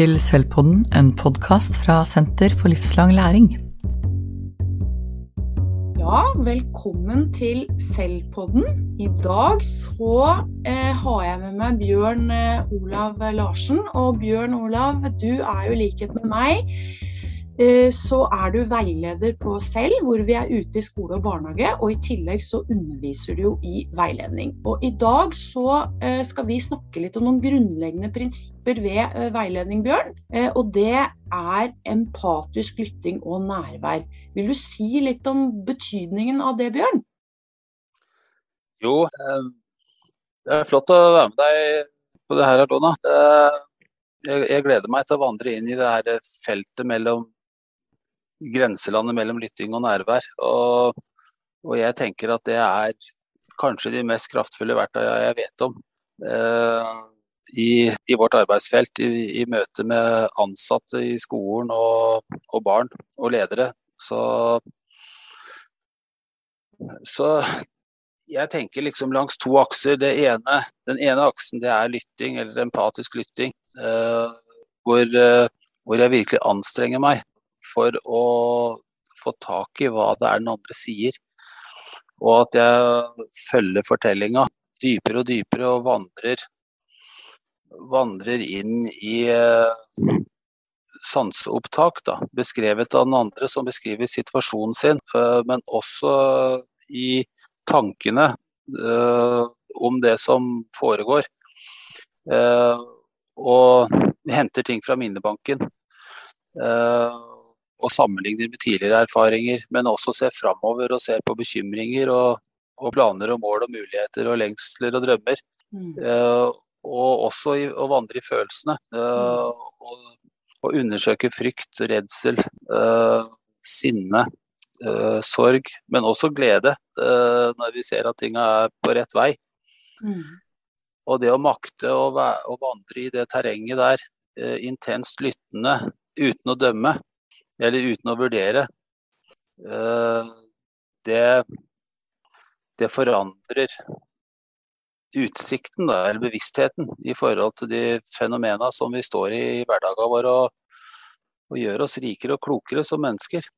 til Selvpodden, en podkast fra Senter for livslang læring. Ja, velkommen til Selvpodden. I dag så eh, har jeg med meg Bjørn eh, Olav Larsen. Og Bjørn Olav, du er jo i likhet med meg så er du veileder på selv, hvor vi er ute i skole og barnehage. Og i tillegg så underviser du jo i veiledning. Og i dag så eh, skal vi snakke litt om noen grunnleggende prinsipper ved eh, veiledning, Bjørn. Og det er empatisk lytting og nærvær. Vil du si litt om betydningen av det, Bjørn? Jo, det er flott å være med deg på det her, Alona. Jeg gleder meg til å vandre inn i det her feltet mellom grenselandet mellom lytting og nærvær. Og, og, jeg tenker at det er kanskje de mest kraftfulle verktøyene jeg vet om eh, i, i, vårt arbeidsfelt, i, i, møte med ansatte i skolen og, og barn og ledere. Så, så jeg tenker liksom langs to akser. Ene, den ene aksen det er lytting, eller empatisk lytting. Eh, hvor, eh, hvor, jeg virkelig anstrenger meg for å få tak i hva det er den andre sier. Og at jeg følger fortellinga dypere og dypere og vandrer, vandrer inn i uh, sanseopptak, da, beskrevet av den andre som beskriver situasjonen sin, uh, men også i tankene uh, om det som foregår. og henter ting fra minnebanken. Uh, og sammenligner med tidligere erfaringer, men også ser framover og ser på bekymringer og, og, planer og mål og muligheter og lengsler og drømmer. Mm. Uh, og også i, å vandre i følelsene. Uh, og, og, undersøke frykt, redsel, uh, sinne, sorg, men også glede når vi ser at ting er på rett vei. Mm. Og det å makte å, å, vandre i det terrenget der, intenst lyttende uten å dømme, eller uten å vurdere, eh, det, det forandrer utsikten, da, eller bevisstheten, i forhold til de fenomenene som vi står i i hverdagen vår, og, og gjør oss rikere og klokere som mennesker.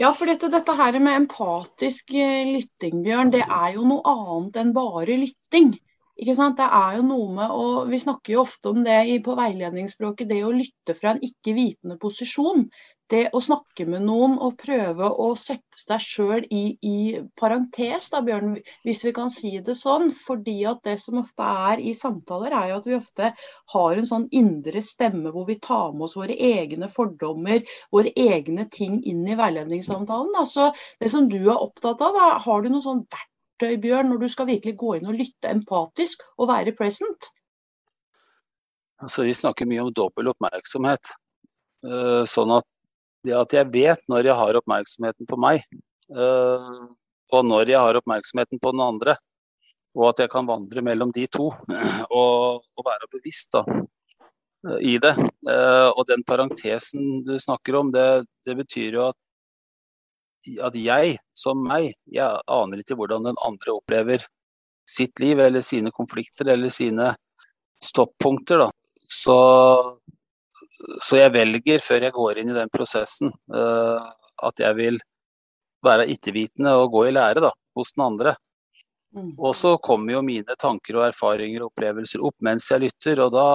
Ja, for dette, dette her med empatisk eh, lytting, Bjørn, det er jo noe annet enn bare lytting. Ikke sant? Det er jo noe med, og Vi snakker jo ofte om det på veiledningsspråket, det å lytte fra en ikke-vitende posisjon det å snakke med noen og prøve å sette seg sjøl i, i, parentes, da, Bjørn, hvis vi kan si det sånn. fordi at det som ofte er i samtaler, er jo at vi ofte har en sånn indre stemme hvor vi tar med oss våre egne fordommer, våre egne ting inn i veiledningssamtalen. Altså, det som du er opptatt av, da, har du noe sånn verktøy, Bjørn, når du skal virkelig gå inn og lytte empatisk og være present? Altså, vi snakker mye om dobbel oppmerksomhet. Eh, sånn at det at jeg vet når jeg har oppmerksomheten på meg, uh, og når jeg har oppmerksomheten på den andre, og at jeg kan vandre mellom de to og, og være bevisst da, i det. Uh, og den parentesen du snakker om, det, det betyr jo at, at jeg, som meg, jeg aner ikke hvordan den andre opplever sitt liv, eller sine konflikter, eller sine stoppunkter. Da. Så så jeg velger, før jeg går inn i den prosessen, uh, at jeg vil være ikke-vitende og gå i lære da, hos den andre. Mm. Og så kommer jo mine tanker og erfaringer og opplevelser opp mens jeg lytter, og da,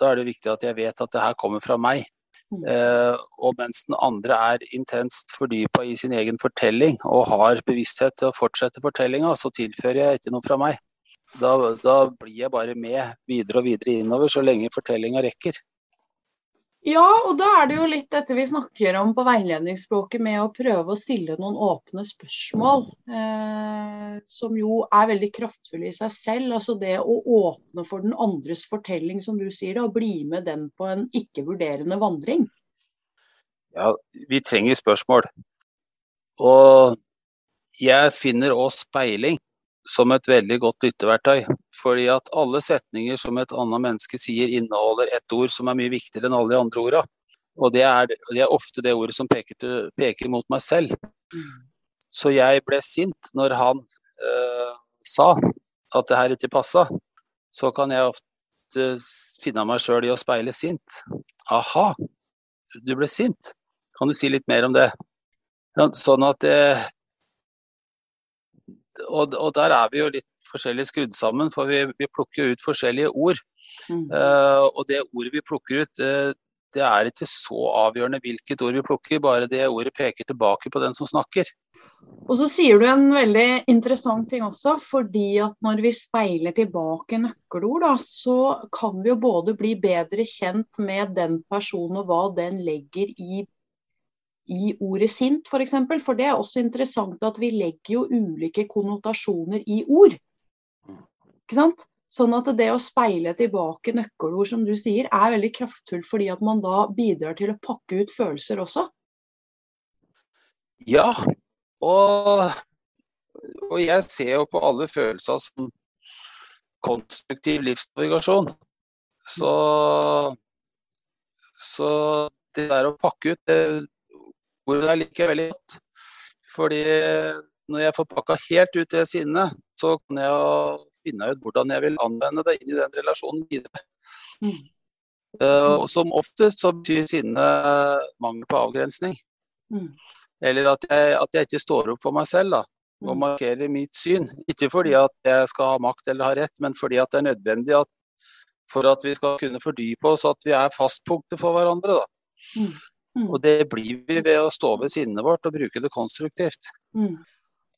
da er det viktig at jeg vet at det her kommer fra meg. Mm. Uh, og mens den andre er intenst fordypa i sin egen fortelling og har bevissthet til å fortsette fortellinga, så tilfører jeg ikke noe fra meg. Da, da, blir jeg bare med videre og videre innover så lenge fortellinga rekker. Ja, og da er det jo litt dette vi snakker om på veiledningsspråket med å prøve å stille noen åpne spørsmål. Eh, som jo er veldig kraftfulle i seg selv. Altså det å åpne for den andres fortelling, som du sier, og bli med dem på en ikke-vurderende vandring. Ja, vi trenger spørsmål. Og jeg finner òg speiling som et veldig godt lytteverktøy. Fordi at alle setninger som et annet menneske sier, inneholder et ord som er mye viktigere enn alle de andre orda. Og det er, det er, ofte det ordet som peker, til, peker, mot meg selv. Så jeg ble sint når han øh, sa at det her ikke passa. Så kan jeg ofte finne meg sjøl i å speile sint. Aha, du ble sint. Kan du si litt mer om det? Sånn at det og, og, der er vi jo litt forskjellig skrudd sammen, for vi, vi plukker ut forskjellige ord. Mm. Uh, og det ordet vi plukker ut, uh, det er ikke så avgjørende hvilket ord vi plukker, bare det ordet peker tilbake på den som snakker. Og så sier du en veldig interessant ting også, fordi at når vi speiler tilbake nøkkelord, da, så kan vi jo både bli bedre kjent med den personen og hva den legger i i ordet sint, f.eks. For, eksempel. for det er også interessant at vi legger jo ulike konnotasjoner i ord. Ikke sant? Sånn at det å speile tilbake nøkkelord, som du sier, er veldig kraftfullt fordi at man da bidrar til å pakke ut følelser også. Ja, og, og jeg ser jo på alle følelser som konstruktiv livsnavigasjon. Så, så det der å pakke ut, det, ordet der liker jeg veldig godt. Fordi når jeg får pakka helt ut det sinnet, så kan jeg finne ut hvordan jeg vil anvende det inn i den relasjonen videre. Mm. Uh, og som oftest så betyr sinne mangel på avgrensning. Mm. Eller at jeg, at jeg, ikke står opp for meg selv da, og mm. markerer mitt syn. Ikke fordi at jeg skal ha makt eller ha rett, men fordi at det er nødvendig at, for at vi skal kunne fordype oss, at vi er fastpunkter for hverandre. da. Mm. Mm. Og det blir vi ved å stå ved sinnet vårt og bruke det konstruktivt. Mm.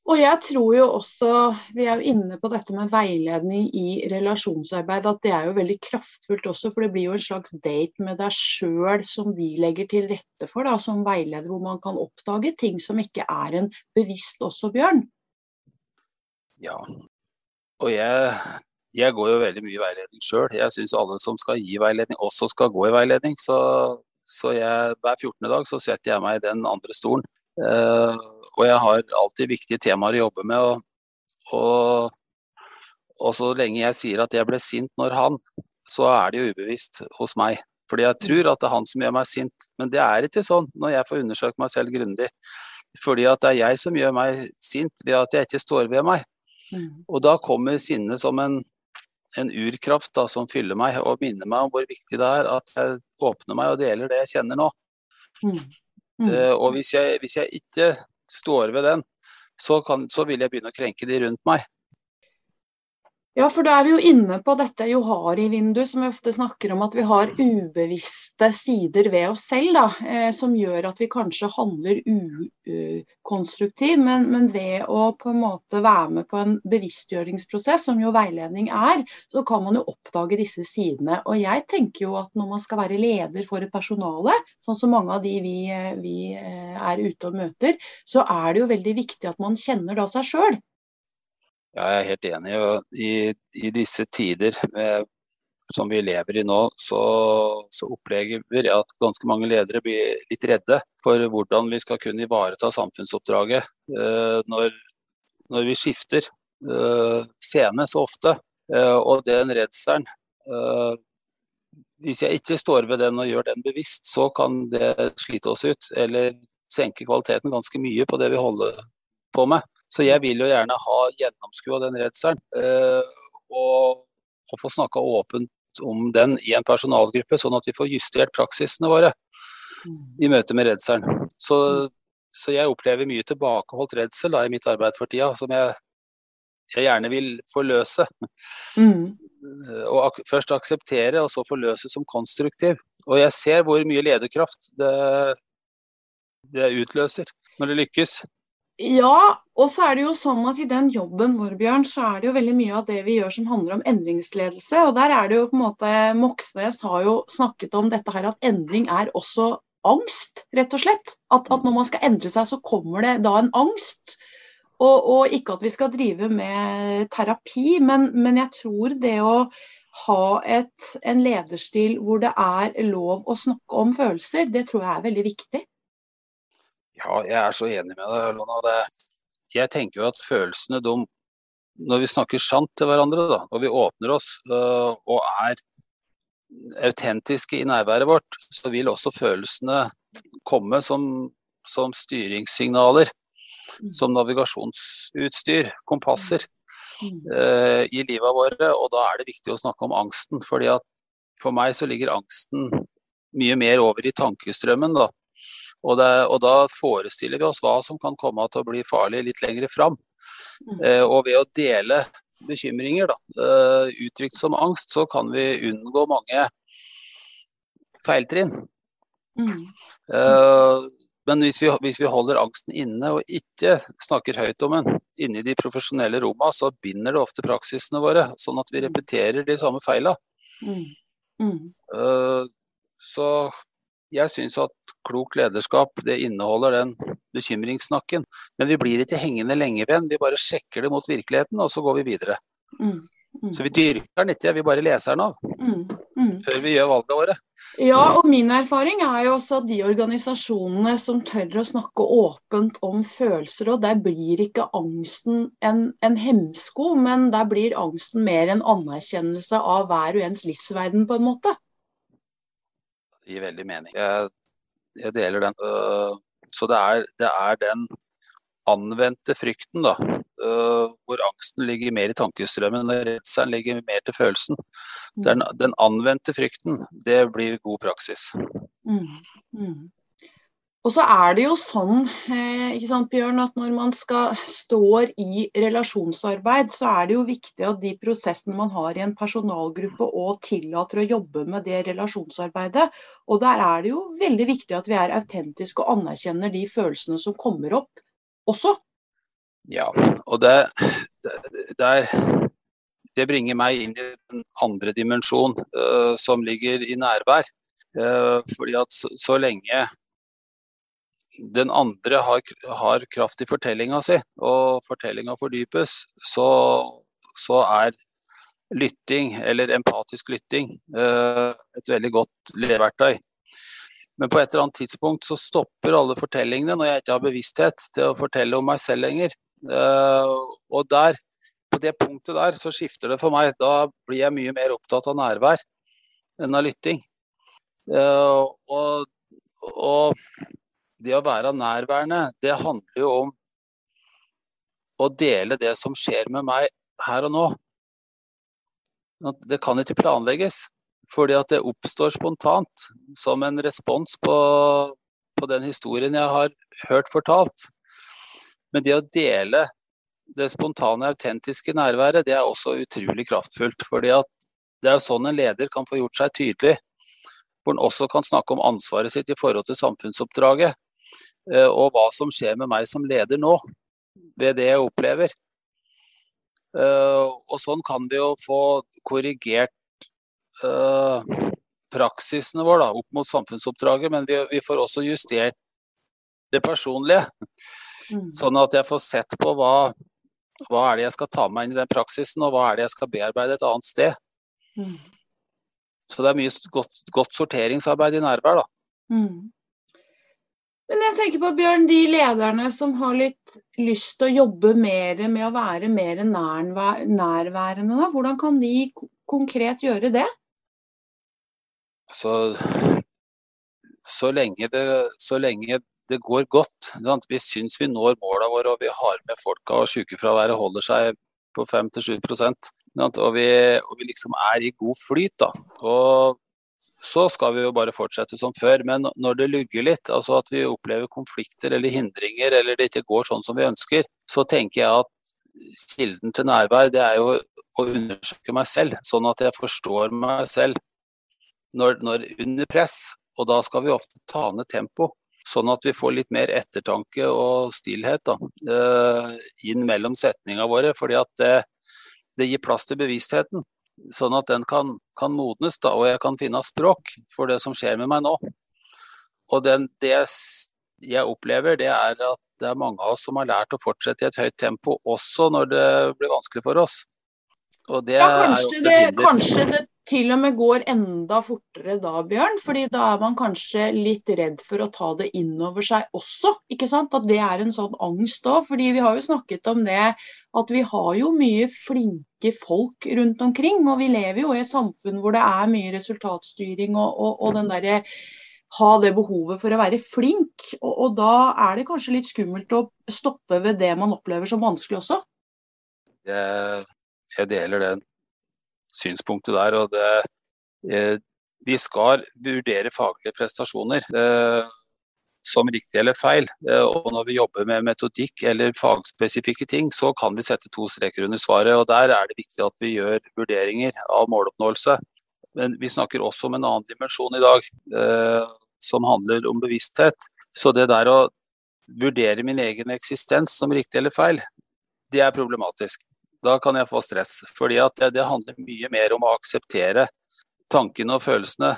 Og jeg tror jo også, vi er jo inne på dette med veiledning i relasjonsarbeid, at det er jo veldig kraftfullt også. For det blir jo en slags date med deg sjøl som vi legger til rette for da, som veileder, hvor man kan oppdage ting som ikke er en bevisst også, Bjørn. Ja, og jeg, jeg går jo veldig mye i veiledning sjøl. Jeg syns alle som skal gi veiledning, også skal gå i veiledning. Så så jeg, hver 14. dag så setter jeg meg i den andre stolen. Uh, og jeg har alltid viktige temaer å jobbe med. Og, og, og, så lenge jeg sier at jeg ble sint når han, så er det jo ubevisst hos meg. Fordi jeg tror at det er han som gjør meg sint, men det er ikke sånn når jeg får undersøkt meg selv grundig. Fordi at det er jeg som gjør meg sint ved at jeg ikke står ved meg. Mm. Og da kommer sinnet som en en urkraft da, som fyller meg og minner meg om hvor viktig det er at jeg åpner meg og deler det jeg kjenner nå. Mm. Mm. Uh, og hvis jeg, hvis jeg, ikke står ved den, så, kan, så vil jeg begynne å krenke de rundt meg. Ja, for da er vi jo inne på dette johari-vinduet, som vi ofte snakker om at vi har ubevisste sider ved oss selv, da, eh, som gjør at vi kanskje handler ukonstruktivt. Men, men, ved å på en måte være med på en bevisstgjøringsprosess, som jo veiledning er, så kan man jo oppdage disse sidene. Og jeg tenker jo at når man skal være leder for et personale, sånn som mange av de vi, vi eh, er ute og møter, så er det jo veldig viktig at man kjenner da seg sjøl. Ja, jeg er helt enig. I, i disse tider med, som vi lever i nå, så, så opplever jeg at ganske mange ledere blir litt redde for hvordan vi skal kunne ivareta samfunnsoppdraget eh, når, når, vi skifter eh, scene så ofte. Eh, og den redselen eh, Hvis jeg ikke står ved den og gjør den bevisst, så kan det slite oss ut. Eller senke kvaliteten ganske mye på det vi holder på med. Så jeg vil jo gjerne ha gjennomskua den redselen. Eh, og, og, få snakka åpent om den i en personalgruppe, sånn at vi får justert praksisene våre i møte med redselen. Så, så, jeg opplever mye tilbakeholdt redsel da, i mitt arbeid for tida, som jeg, jeg gjerne vil forløse. Mm. Og ak først akseptere, og så forløse som konstruktiv. Og jeg ser hvor mye lederkraft det, det utløser når det lykkes. Ja, og så er det jo sånn at i den jobben vår, Bjørn, så er det jo veldig mye av det vi gjør som handler om endringsledelse. Og der er det jo på en måte Moxnes har jo snakket om dette her at endring er også angst, rett og slett. At, at når man skal endre seg, så kommer det da en angst. Og, og ikke at vi skal drive med terapi, men, men jeg tror det å ha et, en lederstil hvor det er lov å snakke om følelser, det tror jeg er veldig viktig. Ja, jeg er så enig med deg, Lona. Det, jeg tenker jo at følelsene, de, når vi snakker sant til hverandre, da, og vi åpner oss uh, og er autentiske i nærværet vårt, så vil også følelsene komme som, som styringssignaler. Mm. Som navigasjonsutstyr, kompasser. uh, i livet våre, og da er det viktig å snakke om angsten. fordi at for meg så ligger angsten mye mer over i tankestrømmen. da. Og, det, og, da forestiller vi oss hva som kan komme til å bli farlig litt lenger fram. Mm. Eh, og ved å dele bekymringer, da, eh, uttrykt som angst, så kan vi unngå mange feiltrinn. Mm. Eh, men hvis vi, hvis vi, holder angsten inne og ikke snakker høyt om den inni de profesjonelle romma, så binder det ofte praksisene våre, sånn at vi repeterer de samme feila. Mm. Mm. Uh, så jeg syns at klok lederskap det inneholder den bekymringssnakken. Men vi blir ikke hengende lenge ved den, vi bare sjekker det mot virkeligheten, og så går vi videre. Mm. Mm. Så vi dyrker den ikke, vi bare leser den av. Mm. mm. Før vi gjør valgene våre. Ja, og min erfaring er jo også at de organisasjonene som tør å snakke åpent om følelser, og der blir ikke angsten en, en hemsko, men der blir angsten mer en anerkjennelse av hver og ens livsverden, på en måte gir veldig mening. Jeg, jeg deler den. Øh, så det er, det er, den anvendte frykten, da, øh, hvor angsten ligger mer i tankestrømmen og redselen ligger mer til følelsen. Den, den anvendte frykten, det blir god praksis. Mm. Mm. Og så er det jo sånn eh, ikke sant, Bjørn, at når man skal står i relasjonsarbeid, så er det jo viktig at de prosessene man har i en personalgruppe òg tillater å jobbe med det relasjonsarbeidet. Og der er det jo veldig viktig at vi er autentiske og anerkjenner de følelsene som kommer opp også. Ja, og det, det, det bringer meg inn i den andre dimensjon uh, som ligger i nærvær. Uh, fordi at så, så lenge den andre har, har kraft i fortellinga si, og fortellinga fordypes, så, så, er lytting, eller empatisk lytting, eh, et veldig godt leveverktøy. Men på et eller annet tidspunkt så stopper alle fortellingene når jeg ikke har bevissthet til å fortelle om meg selv lenger. Eh, og der, på det punktet der, så skifter det for meg. Da blir jeg mye mer opptatt av nærvær enn av lytting. Eh, og, og det å være nærværende, det handler jo om å dele det som skjer med meg her og nå. Det kan ikke planlegges, fordi at det oppstår spontant som en respons på, på den historien jeg har hørt fortalt. Men det å dele det spontane, autentiske nærværet, det er også utrolig kraftfullt. fordi at det er sånn en leder kan få gjort seg tydelig. Hvor en også kan snakke om ansvaret sitt i forhold til samfunnsoppdraget. Eh, og hva som skjer med meg som leder nå, ved det jeg opplever. Eh, og sånn kan vi jo få korrigert uh, praksisene våre da, opp mot samfunnsoppdraget, men vi, vi, får også justert det personlige. Mm. Sånn at jeg får sett på hva, hva er det jeg skal ta meg inn i den praksisen, og hva er det jeg skal bearbeide et annet sted. Mm. Så det er mye godt, godt sorteringsarbeid i nærvær, da. Mm. Men jeg tenker på Bjørn, de lederne som har litt lyst til å jobbe mer med å være mer nærværende, da. hvordan kan de konkret gjøre det? Altså, så lenge det, så lenge det går godt. Sant? Vi syns vi når måla våre og vi har med folka og sykefraværet holder seg på 5-7% og og vi liksom er i god flyt. da. Og så skal vi jo bare fortsette som før. Men når det lugger litt, altså at vi opplever konflikter eller hindringer, eller det ikke går sånn som vi ønsker, så tenker jeg at kilden til nærvær, det er jo å undersøke meg selv, sånn at jeg forstår meg selv når, når under press. Og da skal vi ofte ta ned tempo, sånn at vi får litt mer ettertanke og stillhet da, eh, inn mellom setningene våre. fordi at det, det gir plass til bevisstheten sånn at den kan, kan, modnes, da, og jeg kan finne språk for det som skjer med meg nå. Og den, det jeg opplever, det er at det er mange av oss som har lært å fortsette i et høyt tempo, også når det blir vanskelig for oss. ja, kanskje det, kanskje det til og med går enda fortere da, Bjørn. fordi da er man kanskje litt redd for å ta det inn over seg også. ikke sant? At det er en sånn angst òg. fordi vi har jo snakket om det at vi har jo mye flinke folk rundt omkring. Og vi lever jo i et samfunn hvor det er mye resultatstyring og, og, og den derre ha det behovet for å være flink. Og, og, da er det kanskje litt skummelt å stoppe ved det man opplever som vanskelig også? jeg, jeg deler det synspunktet der. og det, jeg, Vi skal vurdere faglige prestasjoner eh, som riktig eller feil. Eh, og når vi jobber med metodikk eller fagspesifikke ting, så kan vi sette to streker under svaret. og Der er det viktig at vi gjør vurderinger av måloppnåelse. Men vi snakker også om en annen dimensjon i dag, eh, som handler om bevissthet. Så det der å vurdere min egen eksistens som riktig eller feil, det er problematisk. Da kan jeg få stress. fordi det, det handler mye mer om å akseptere tankene og følelsene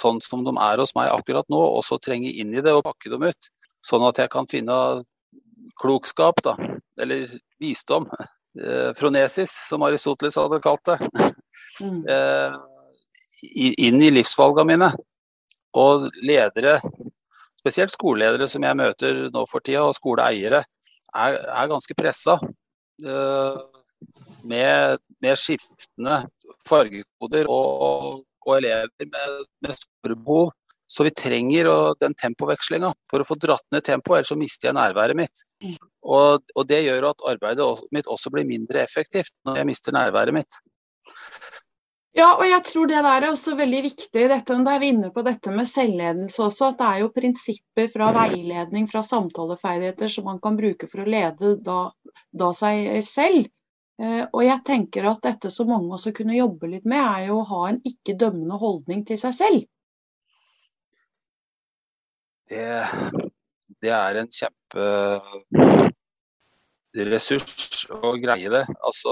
sånn som de er hos meg akkurat nå, og så trenge inn i det og pakke dem ut. Sånn at jeg kan finne klokskap, da, eller visdom. Eh, fronesis, som Aristoteles hadde kalt det. Mm. Eh, inn i livsvalgene mine. Og ledere, spesielt skoleledere som jeg møter nå for tida, og skoleeiere, er, er ganske pressa. Uh, med, med, skiftende fargekoder og, og elever med, med, store behov. Så vi trenger den tempovekslinga for å få dratt ned tempoet, ellers så mister jeg nærværet mitt. Og, og, det gjør at arbeidet mitt også blir mindre effektivt når jeg mister nærværet mitt. Ja, og jeg tror det der er også veldig viktig. Dette, da er vi inne på dette med selvledelse også. At det er jo prinsipper fra veiledning, fra samtaleferdigheter som man kan bruke for å lede da, da seg selv. Eh, og jeg tenker at dette som mange også kunne jobbe litt med, er jo å ha en ikke-dømmende holdning til seg selv. Det, det er en kjemperessurs å greie det. Altså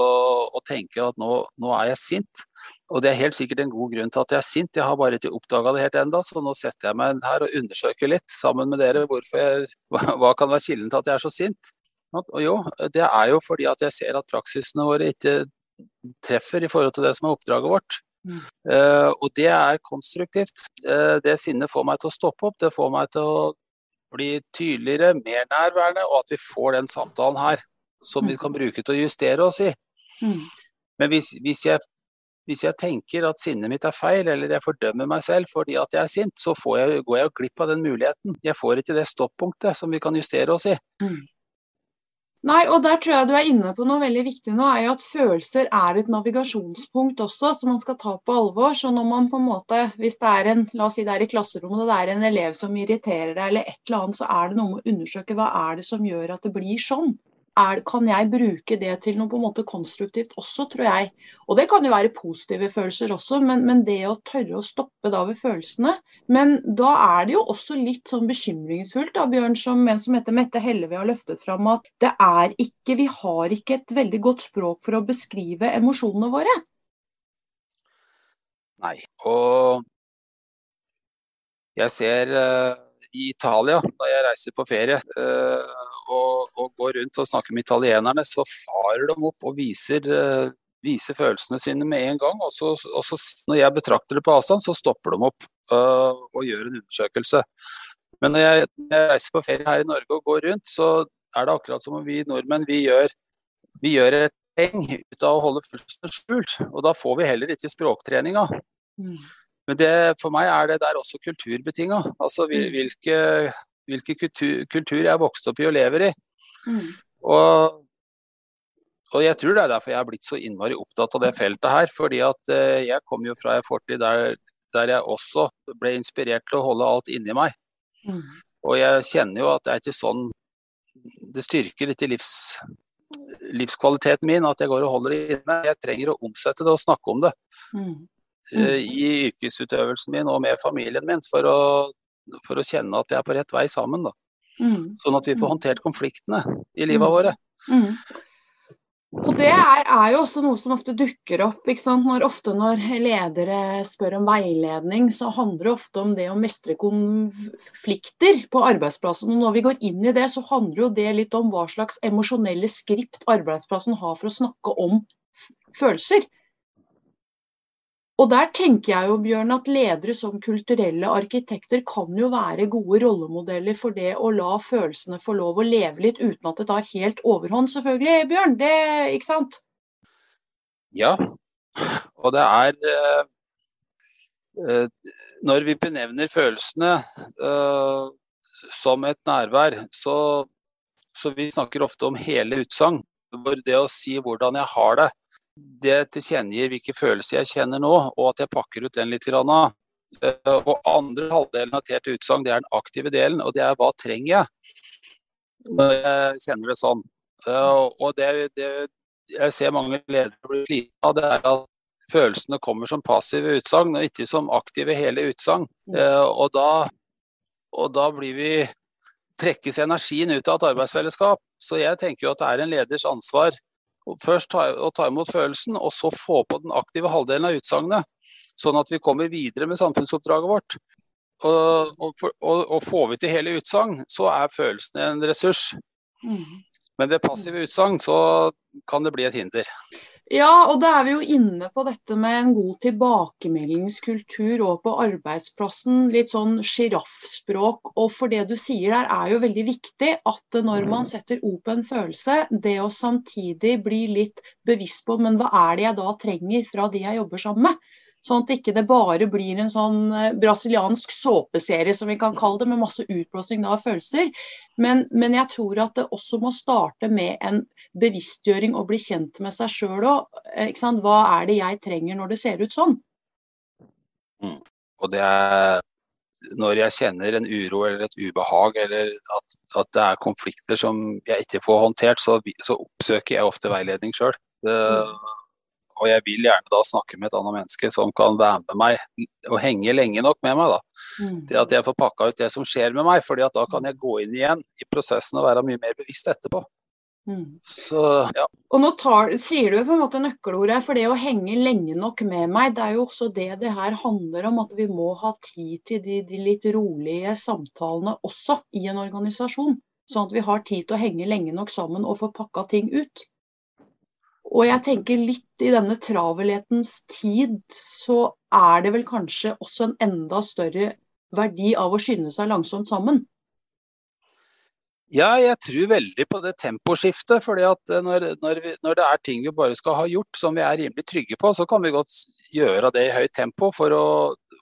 å tenke at nå, nå, er jeg sint. Og det er helt sikkert en god grunn til at jeg er sint, jeg har bare ikke oppdaga det helt enda, så nå setter jeg meg her og undersøker litt sammen med dere jeg, hva kan være kilden til at jeg er så sint. Og jo, det er jo fordi at jeg ser at praksisene våre ikke treffer i forhold til det som er oppdraget vårt. Mm. Uh, og det er konstruktivt. Uh, det sinnet får meg til å stoppe opp, det får meg til å bli tydeligere, mer nærværende, og at vi får den samtalen her som vi mm. kan bruke til å justere oss i. Mm. Men hvis, hvis, jeg, hvis, jeg, tenker at sinnet mitt er feil, eller jeg fordømmer meg selv fordi at jeg er sint, så jeg, går jeg glipp av den muligheten. Jeg får ikke det stoppunktet som vi kan justere oss i. Mm. Nei, og der tror jeg du er inne på noe veldig viktig nå, er jo at følelser er et navigasjonspunkt også, som man skal ta på alvor. Så når man på en måte, hvis det er en la oss si det er i klasserommet og det er en elev som irriterer deg, eller et eller annet, så er det noe med å undersøke hva er det som gjør at det blir sånn er, kan jeg bruke det til noe på en måte konstruktivt også, tror jeg. Og det kan jo være positive følelser også, men, men, det å tørre å stoppe da ved følelsene. Men da er det jo også litt sånn bekymringsfullt, da, Bjørn, som en som heter Mette Helleve har løftet fram, at det er ikke, vi har ikke et veldig godt språk for å beskrive emosjonene våre. Nei, og jeg ser uh i Italia da jeg reiser på ferie uh, og, og, går rundt og snakker med italienerne, så farer de opp og viser, uh, viser følelsene sine med en gang. Og så, og så, når jeg betrakter det på avstand, så stopper de opp uh, og gjør en undersøkelse. Men når jeg, når jeg, reiser på ferie her i Norge og går rundt, så er det akkurat som om vi nordmenn vi gjør, vi gjør et poeng ut av å holde følelsene skjult. Og da får vi heller ikke språktreninga. Mm. Men det, for meg er det der også kulturbetinga. Altså mm. hvilke, hvilke kultur, kultur, jeg er vokst opp i og lever i. Mm. Og, og, jeg tror det er derfor jeg er blitt så innmari opptatt av det feltet her. fordi at eh, jeg kom jo fra en fortid der, der, jeg også ble inspirert til å holde alt inni meg. Mm. Og jeg kjenner jo at det er ikke sånn Det styrker ikke livs, livskvaliteten min at jeg går og holder det inne. Jeg trenger å omsette det og snakke om det. Mm. Mm. I yrkesutøvelsen min og med familien min for å, for å kjenne at vi er på rett vei sammen. Da. Mm. Sånn at vi får mm. håndtert konfliktene i livet mm. våre. Mm. Og Det er, er, jo også noe som ofte dukker opp. Når, ofte når ledere spør om veiledning, så handler det ofte om det å mestre konflikter på arbeidsplassen. Og når vi går inn i det, så handler jo det litt om hva slags emosjonelle skript arbeidsplassen har for å snakke om følelser. Og der tenker jeg jo, Bjørn, at ledere som kulturelle arkitekter kan jo være gode rollemodeller for det å la følelsene få lov å leve litt uten at det tar helt overhånd, selvfølgelig, Bjørn. Det, ikke sant? Ja, og det er eh, eh, Når vi benevner følelsene eh, som et nærvær, så, så vi snakker ofte om hele utsagn. hvor det å si hvordan jeg har det, det tilkjennegir hvilke følelser jeg kjenner nå, og at jeg pakker ut den litt. Eh, og andre halvdelen av tert utsagn, det er den aktive delen, og det er hva trenger jeg når jeg kjenner det sånn. Eh, og det, det jeg ser mange ledere bli slitne av, det er at følelsene kommer som passive utsagn, og ikke som aktive hele utsagn. Og Eh, og, og da blir vi trekkes energien ut av et arbeidsfellesskap. Så jeg tenker jo at det er en leders ansvar først ta, å ta imot følelsen, og så få på den aktive halvdelen av utsagnet. Sånn at vi kommer videre med samfunnsoppdraget vårt. Og, og, og, og får vi til hele utsagn, så er følelsene en ressurs. Mm. Men ved passive utsagn så kan det bli et hinder. Ja, og da er vi jo inne på dette med en god tilbakemeldingskultur og på arbeidsplassen. Litt sånn sjiraffspråk. Og for det du sier der er jo veldig viktig at når man setter på en følelse, det å samtidig bli litt bevisst på men hva er det jeg da trenger fra de jeg jobber sammen med. Sånn at ikke det bare blir en sånn eh, brasiliansk såpeserie, som vi kan kalle det, med masse utblåsing av følelser. Men, men, jeg tror at det også må starte med en bevisstgjøring og bli kjent med seg sjøl òg. Eh, Hva er det jeg trenger når det ser ut sånn? Mm. Og det er når jeg kjenner en uro eller et ubehag, eller at, at det er konflikter som jeg ikke får håndtert, så, så oppsøker jeg ofte veiledning sjøl. Og jeg vil gjerne da snakke med et annet menneske som kan være med meg og henge lenge nok med meg. da. Mm. Til at jeg får pakka ut det som skjer med meg, fordi at da kan jeg gå inn igjen i prosessen og være mye mer bevisst etterpå. Mm. Så, ja. Og nå tar, sier du på en måte nøkkelordet, for det å henge lenge nok med meg, det er jo også det det her handler om. At vi må ha tid til de, de litt rolige samtalene også i en organisasjon. Sånn at vi har tid til å henge lenge nok sammen og få pakka ting ut. Og jeg tenker litt i denne travelhetens tid, så er det vel kanskje også en enda større verdi av å skynde seg langsomt sammen. Ja, jeg tror veldig på det temposkiftet. fordi at eh, når, når, når, det er ting vi bare skal ha gjort som vi er rimelig trygge på, så kan vi godt gjøre det i høyt tempo for å,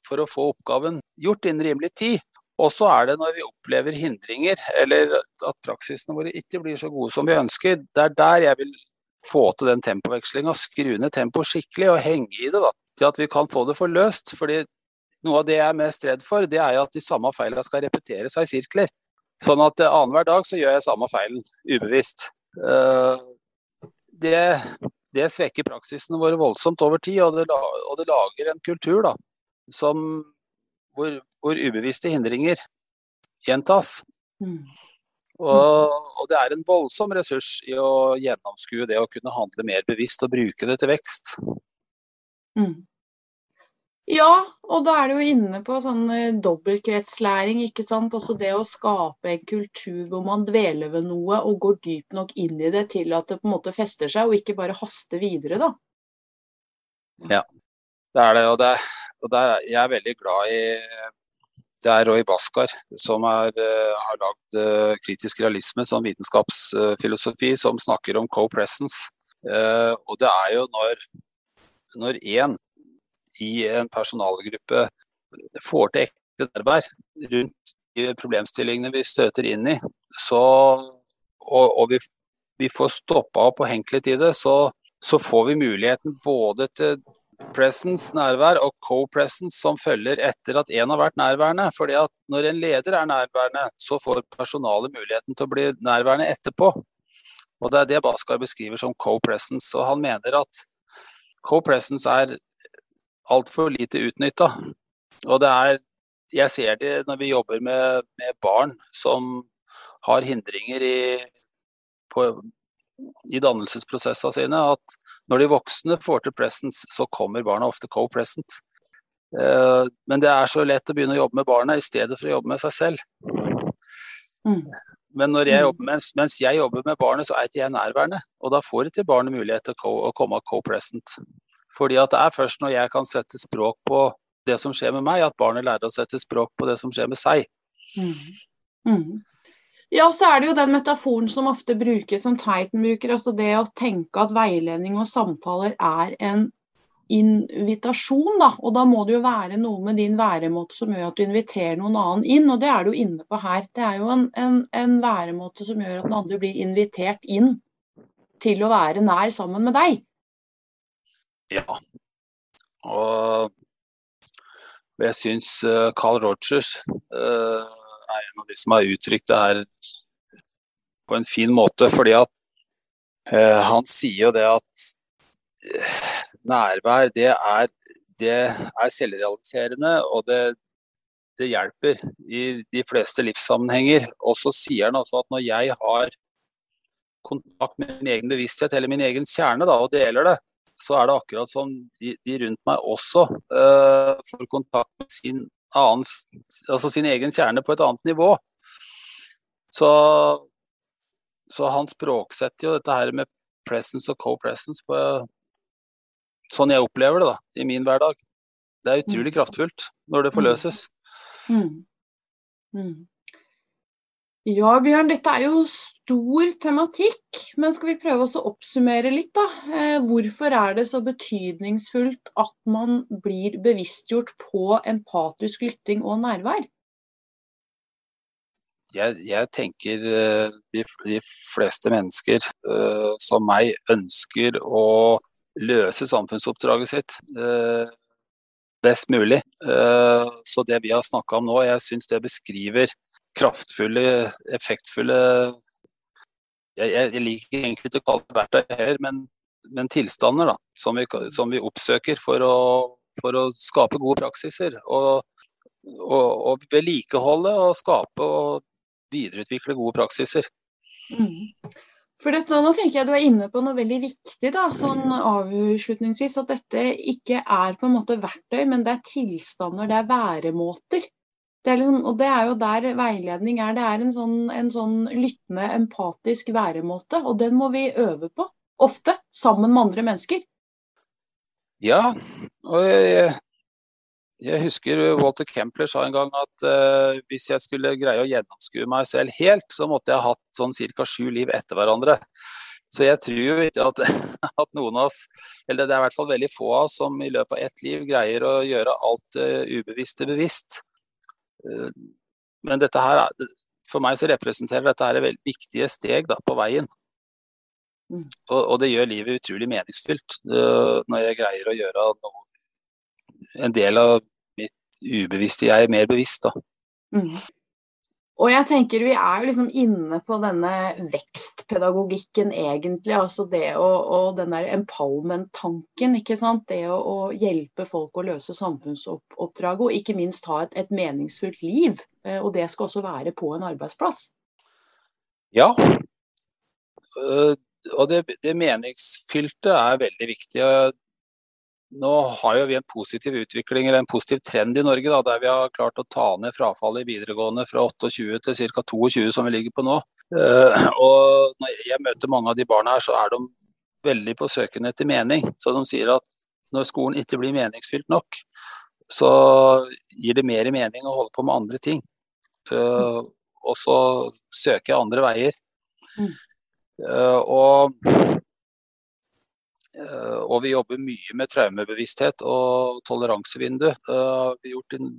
for å få oppgaven gjort innen rimelig tid. Og så er det når vi opplever hindringer, eller at praksisene våre ikke blir så gode som vi ønsker. Det er der jeg vil få til den tempovekslinga, skru ned tempoet skikkelig og henge i det. da, Til at vi kan få det forløst. fordi noe av det jeg er mest redd for, det er jo at de samme feilene skal repetere seg i sirkler. Sånn at eh, annenhver dag så gjør jeg samme feilen ubevisst. Eh, det, det svekker praksisene våre voldsomt over tid, og det, og det lager en kultur da, som, hvor, hvor ubevisste hindringer gjentas. Mm. Og, og, det er en voldsom ressurs i å gjennomskue det å kunne handle mer bevisst og bruke det til vekst. Mm. Ja, og da er du jo inne på sånn dobbeltkretslæring, ikke sant? Også det å skape en kultur hvor man dveler ved noe og går dypt nok inn i det til at det på en måte fester seg, og ikke bare haster videre, da. Ja, det er det. Og, det, og det er, jeg er veldig glad i det er Roy Baskar som er, uh, har lagd uh, kritisk realisme som vitenskapsfilosofi, som snakker om co-presence. Uh, og det er jo når, når én i en personalgruppe får til ekte nærvær rundt de problemstillingene vi støter inn i, så, og, og vi, vi, får stoppa opp og hengt litt i det, så, så får vi muligheten både til presence, nærvær, og co-presence som følger etter at én har vært nærværende. Fordi at når en leder er nærværende, så får personalet muligheten til å bli nærværende etterpå. Og Det er det Baskar beskriver som co-presence. Og han mener at co-presence er altfor lite utnytta. Og det er Jeg ser det når vi jobber med, med barn som har hindringer i, på, i dannelsesprosessene sine, at når de voksne får til presence, så kommer barna ofte co-present. Eh, men det er så lett å begynne å jobbe med barna i stedet for å jobbe med seg selv. Mm. Men jeg jobber, mens, mens, jeg jobber med barnet, så er ikke jeg nærværende. Og da får ikke barnet mulighet til å komme co-present. Fordi at det er først når jeg kan sette språk på det som skjer med meg, at barnet lærer å sette språk på det som skjer med seg. Mm. Mm. Ja, så er det jo den metaforen som ofte brukes, som Titan bruker. altså Det å tenke at veiledning og samtaler er en invitasjon. da, og Da må det jo være noe med din væremåte som gjør at du inviterer noen annen inn. og Det er du inne på her. Det er jo en, en, en væremåte som gjør at den andre blir invitert inn. til å være nær sammen med deg. Ja. Og jeg syns Carl Rogers er en av de som har uttrykt det her på en fin måte. Fordi at han sier jo det at nærvær, det er, det er selvrealiserende, og det, det, hjelper i de fleste livssammenhenger. Og så sier han også at når jeg har kontakt med min egen bevissthet eller min egen kjerne da, og deler det, så er det akkurat som de, de rundt meg også uh, får kontakt med sin, annen, altså sin egen kjerne på et annet nivå. Så, så han språksetter jo dette her med presence og co-presence på sånn jeg opplever det da, i min hverdag. Det er utrolig mm. kraftfullt når det forløses. Mm. Mm. Ja, Bjørn, dette er jo stor tematikk. Men skal vi prøve å oppsummere litt, da? Eh, hvorfor er det så betydningsfullt at man blir bevisstgjort på empatisk lytting og nærvær? Jeg, jeg, tenker uh, de, de, fleste mennesker uh, som meg ønsker å løse samfunnsoppdraget sitt uh, best mulig. Uh, så det vi har snakka om nå, jeg syns det beskriver kraftfulle, effektfulle jeg, jeg, liker egentlig ikke å kalle det verktøy heller, men, men tilstander da, som vi, som vi oppsøker for å, for å, skape gode praksiser. Og, og, og vedlikeholde og skape og videreutvikle gode praksiser. Mm. For dette, Nå tenker jeg du er inne på noe veldig viktig, da, sånn avslutningsvis. At dette ikke er på en måte verktøy, men det er tilstander, det er væremåter. Det liksom, og det er jo der veiledning er. Det er en sånn, en sånn lyttende, empatisk væremåte. Og den må vi øve på. Ofte. Sammen med andre mennesker. Ja, og jeg, jeg husker Walter Kempler sa en gang at uh, hvis jeg skulle greie å gjennomskue meg selv helt, så måtte jeg ha hatt sånn ca. sju liv etter hverandre. Så jeg tror jo ikke at, at, noen av oss, eller det er i hvert fall veldig få av oss, som i løpet av ett liv greier å gjøre alt uh, ubevisste bevisst. Uh, men dette her, for meg så representerer dette her veldig viktige steg da, på veien. Mm. Og, og, det gjør livet utrolig meningsfylt når jeg greier å gjøre noe en del av mitt ubevisste jeg er mer bevisst, da. Mm. Og jeg tenker Vi er jo liksom inne på denne vekstpedagogikken, egentlig. altså det å, og Den der empowerment-tanken. ikke sant? Det å, å, hjelpe folk å løse samfunnsoppdraget, og ikke minst ha et, et, meningsfullt liv. Eh, og det skal også være på en arbeidsplass. Ja. Eh, og det, det meningsfylte er veldig viktig nå har jo vi en positiv utvikling, eller en positiv trend i Norge, da, der vi har klart å ta ned frafallet i videregående fra 28 til ca. 22, som vi ligger på nå. Uh, og når jeg møter mange av de barna her, så er de veldig på søken etter mening. Så de sier at når skolen ikke blir meningsfylt nok, så gir det mer mening å holde på med andre ting. Uh, og så søker jeg andre veier. Mm. Uh, og Eh, og vi jobber mye med traumebevissthet og toleransevindu. Det har vi gjort i,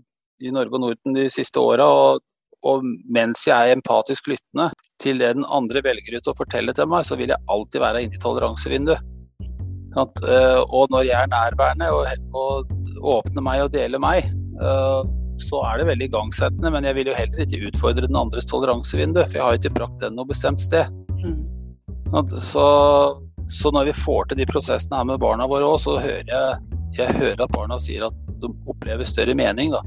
i Norge og Norden de siste åra. Og, og, mens jeg er empatisk lyttende til det den andre velger ut å fortelle til meg, så vil jeg alltid være inne i toleransevinduet. Eh, og når jeg er nærværende og, og, åpner meg og deler meg, eh, så er det veldig igangsettende. Men jeg vil jo heller ikke utfordre den andres toleransevindu, for jeg har jo ikke brakt den noe bestemt sted. Mm. Så så når vi får til de prosessene her med barna våre òg, så hører jeg, jeg hører at barna sier at de opplever større mening da,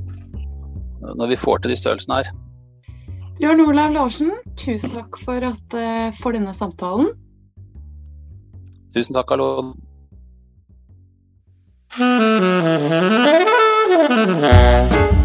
når vi får til de størrelsene her. Bjørn Olav Larsen, tusen takk for, at, eh, for denne samtalen. Tusen takk, Alon.